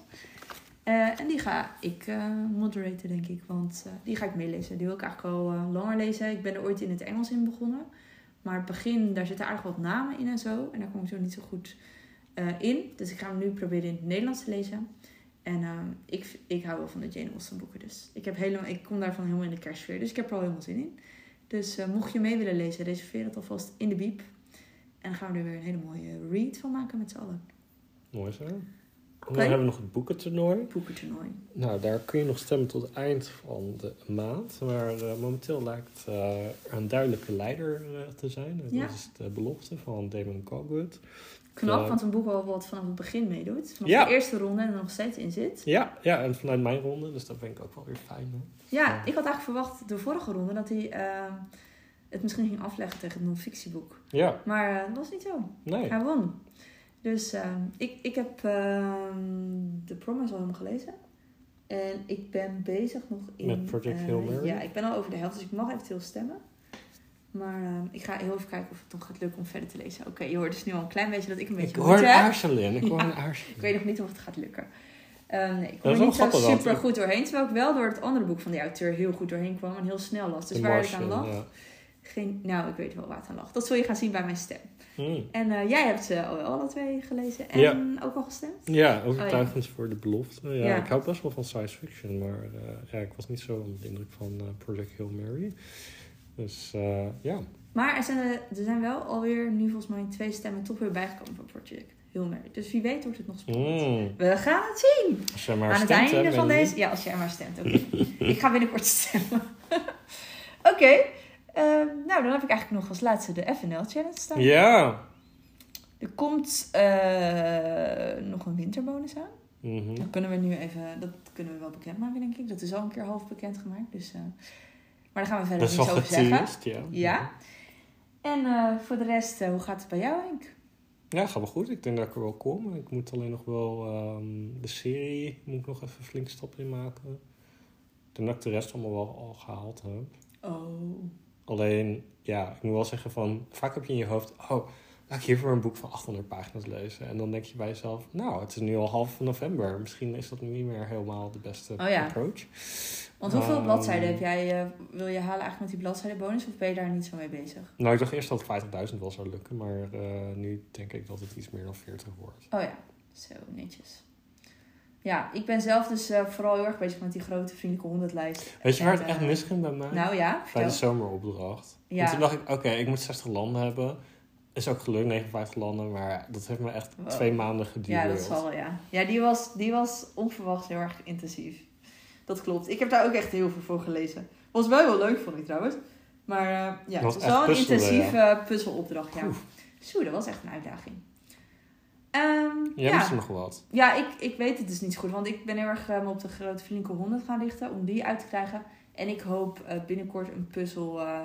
Eh, en die ga ik eh moderaten, denk ik. Want eh, die ga ik meelezen. Die wil ik eigenlijk al eh, langer lezen. Ik ben er ooit in het Engels in begonnen. Maar het begin, daar zitten aardig wat namen in en zo. En daar kom ik zo niet zo goed eh, in. Dus ik ga hem nu proberen in het Nederlands te lezen. En eh, ik, ik hou wel van de Jane Austen boeken. Dus ik, heb helemaal, ik kom daarvan helemaal in de kerstsfeer. Dus ik heb er al helemaal zin in. Dus eh, mocht je mee willen lezen, reserveer het alvast in de biep. En dan gaan we er weer een hele mooie read van maken met z'n allen. Mooi zo. Oké. dan hebben we nog het boekentoernooi. Boekentoernooi. Nou, daar kun je nog stemmen tot het eind van de maand. Maar eh, momenteel lijkt er een duidelijke leider te zijn. Dat Ja. is de belofte van Damon Cogwood. Knap, want een boek al wat vanaf het begin meedoet. Vanaf Ja. de eerste ronde en er nog steeds in zit. Ja, ja, en vanuit mijn ronde, dus dat vind ik ook wel weer fijn. Hè? Ja, Ja. ik had eigenlijk verwacht de vorige ronde dat hij eh, het misschien ging afleggen tegen het non-fictieboek. Ja, Maar eh, dat was niet zo. nee. Hij won. Dus eh, ik, ik heb eh, The Promise al helemaal gelezen. En ik ben bezig nog in... Met Project eh, Hail Mary? Ja, ik ben al over de helft, dus ik mag eventueel stemmen. Maar eh, ik ga heel even kijken of het nog gaat lukken om verder te lezen. Oké, je hoort dus nu al een klein beetje dat ik een beetje Ik hoor een aarzelen. Ik hoor Ja. een aarzelen. Ik weet nog niet of het gaat lukken. Eh, nee, ik kom er niet zo super goed doorheen. Terwijl ik wel door het andere boek van die auteur heel goed doorheen kwam en heel snel las. Dus De waar ik aan lag, ja. geen, nou ik weet wel waar het aan lag. Dat zul je gaan zien bij mijn stem. Hmm. En eh, jij hebt ze al wel alle twee gelezen en Ja. ook al gestemd? Ja, overtuigend voor de belofte. Ja, Oh. Ik hou best wel van science fiction, maar eh, ja, ik was niet zo onder de indruk van eh, Project Hail Mary. Dus eh, ja, Maar er zijn, er, er zijn wel alweer nu volgens mij twee stemmen toch weer bijgekomen van Project Heel Merry. Dus wie weet wordt het nog spannend. Mm. We gaan het zien. als je maar Aan het stemt, hè, einde van Mandy. deze... Ja, als jij maar stemt. Oké. [laughs] ik ga binnenkort stemmen. [laughs] Oké. ehm, nou, dan heb ik eigenlijk nog als laatste de FNL Challenge staan. Ja. Er komt eh, nog een winterbonus aan. Mhm. Dat kunnen we nu even... Dat kunnen we wel bekendmaken, denk ik. Dat is al een keer half bekendgemaakt. Dus, eh, maar daar gaan we verder wel over zeggen. Ja. En eh, voor de rest, eh, hoe gaat het bij jou, Henk? Ja, gaat wel goed. Ik denk dat ik er wel kom. Ik moet alleen nog wel ehm, de serie, moet ik nog even flink stap in maken. Ik denk dat ik de rest allemaal wel al gehaald heb. Oh. Alleen, ja, ik moet wel zeggen van, vaak heb je in je hoofd, oh, laat ik hiervoor een boek van 800 pagina's lezen. En dan denk je bij jezelf, nou, het is nu al half november. Misschien is dat niet meer helemaal de beste Oh ja. approach. Want hoeveel Ehm, bladzijden heb jij, eh, wil je halen eigenlijk met die bladzijdenbonus? Of ben je daar niet zo mee bezig? Nou, ik dacht eerst dat 50.000 wel zou lukken, maar eh, nu denk ik dat het iets meer dan 40 wordt. Oh ja, zo netjes. Ja, ik ben zelf dus eh, vooral heel erg bezig met die grote vriendelijke honderdlijst. Weet je waar En, het echt eh, misging bij mij? Nou ja, bij de zomeropdracht. Ja. Toen dacht ik, oké, ik moet 60 landen hebben. Is ook gelukt, 59 landen, maar dat heeft me echt Wow. twee maanden geduurd. Ja, dat zal wel, ja. Ja, die was, die was onverwacht heel erg intensief. Dat klopt. Ik heb daar ook echt heel veel voor gelezen. Was wel heel leuk, vond ik trouwens. Maar eh, ja, was het was wel een puzzelen, intensieve puzzelopdracht, ja. Zo, dat was echt een uitdaging. Ehm, Jij ja. nog wat. Ja, ik, ik weet het dus niet zo goed. Want ik ben heel erg eh, op de grote flinke 100 gaan richten. Om die uit te krijgen. En ik hoop eh, binnenkort een puzzel eh,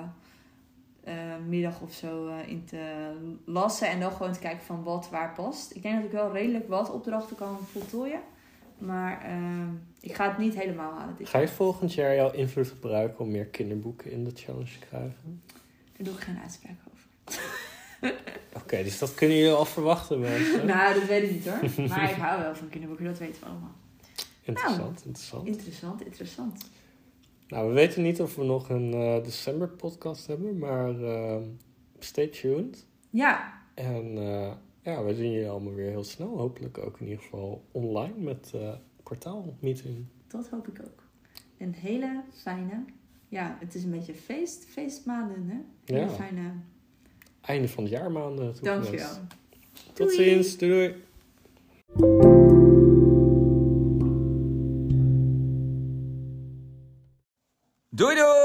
eh, middag of zo eh, in te lassen. En dan gewoon te kijken van wat waar past. Ik denk dat ik wel redelijk wat opdrachten kan voltooien. Maar ehm, ik ga het niet helemaal halen. Dit Ga je volgend jaar jouw invloed gebruiken om meer kinderboeken in de challenge te krijgen? Daar doe ik geen uitspraak over. [laughs] Oké, dus dat kunnen jullie al verwachten, mensen. [laughs] Nou, dat weet ik niet hoor. Maar ik hou wel van kinderboeken, dat weten we allemaal. interessant, interessant. Interessant, interessant. Nou, we weten niet of we nog een eh, december podcast hebben, maar ehm, stay tuned. Ja, En eh, ja, we zien jullie allemaal weer heel snel. Hopelijk ook in ieder geval online met eh kwartaalmeeting. dat hoop ik ook. Een hele fijne, ja, het is een beetje feest, feestmaanden hè. Hele Ja. fijne, Einde van het jaar maanden. dankjewel. Tot Doei. ziens. Doei. Doei doei!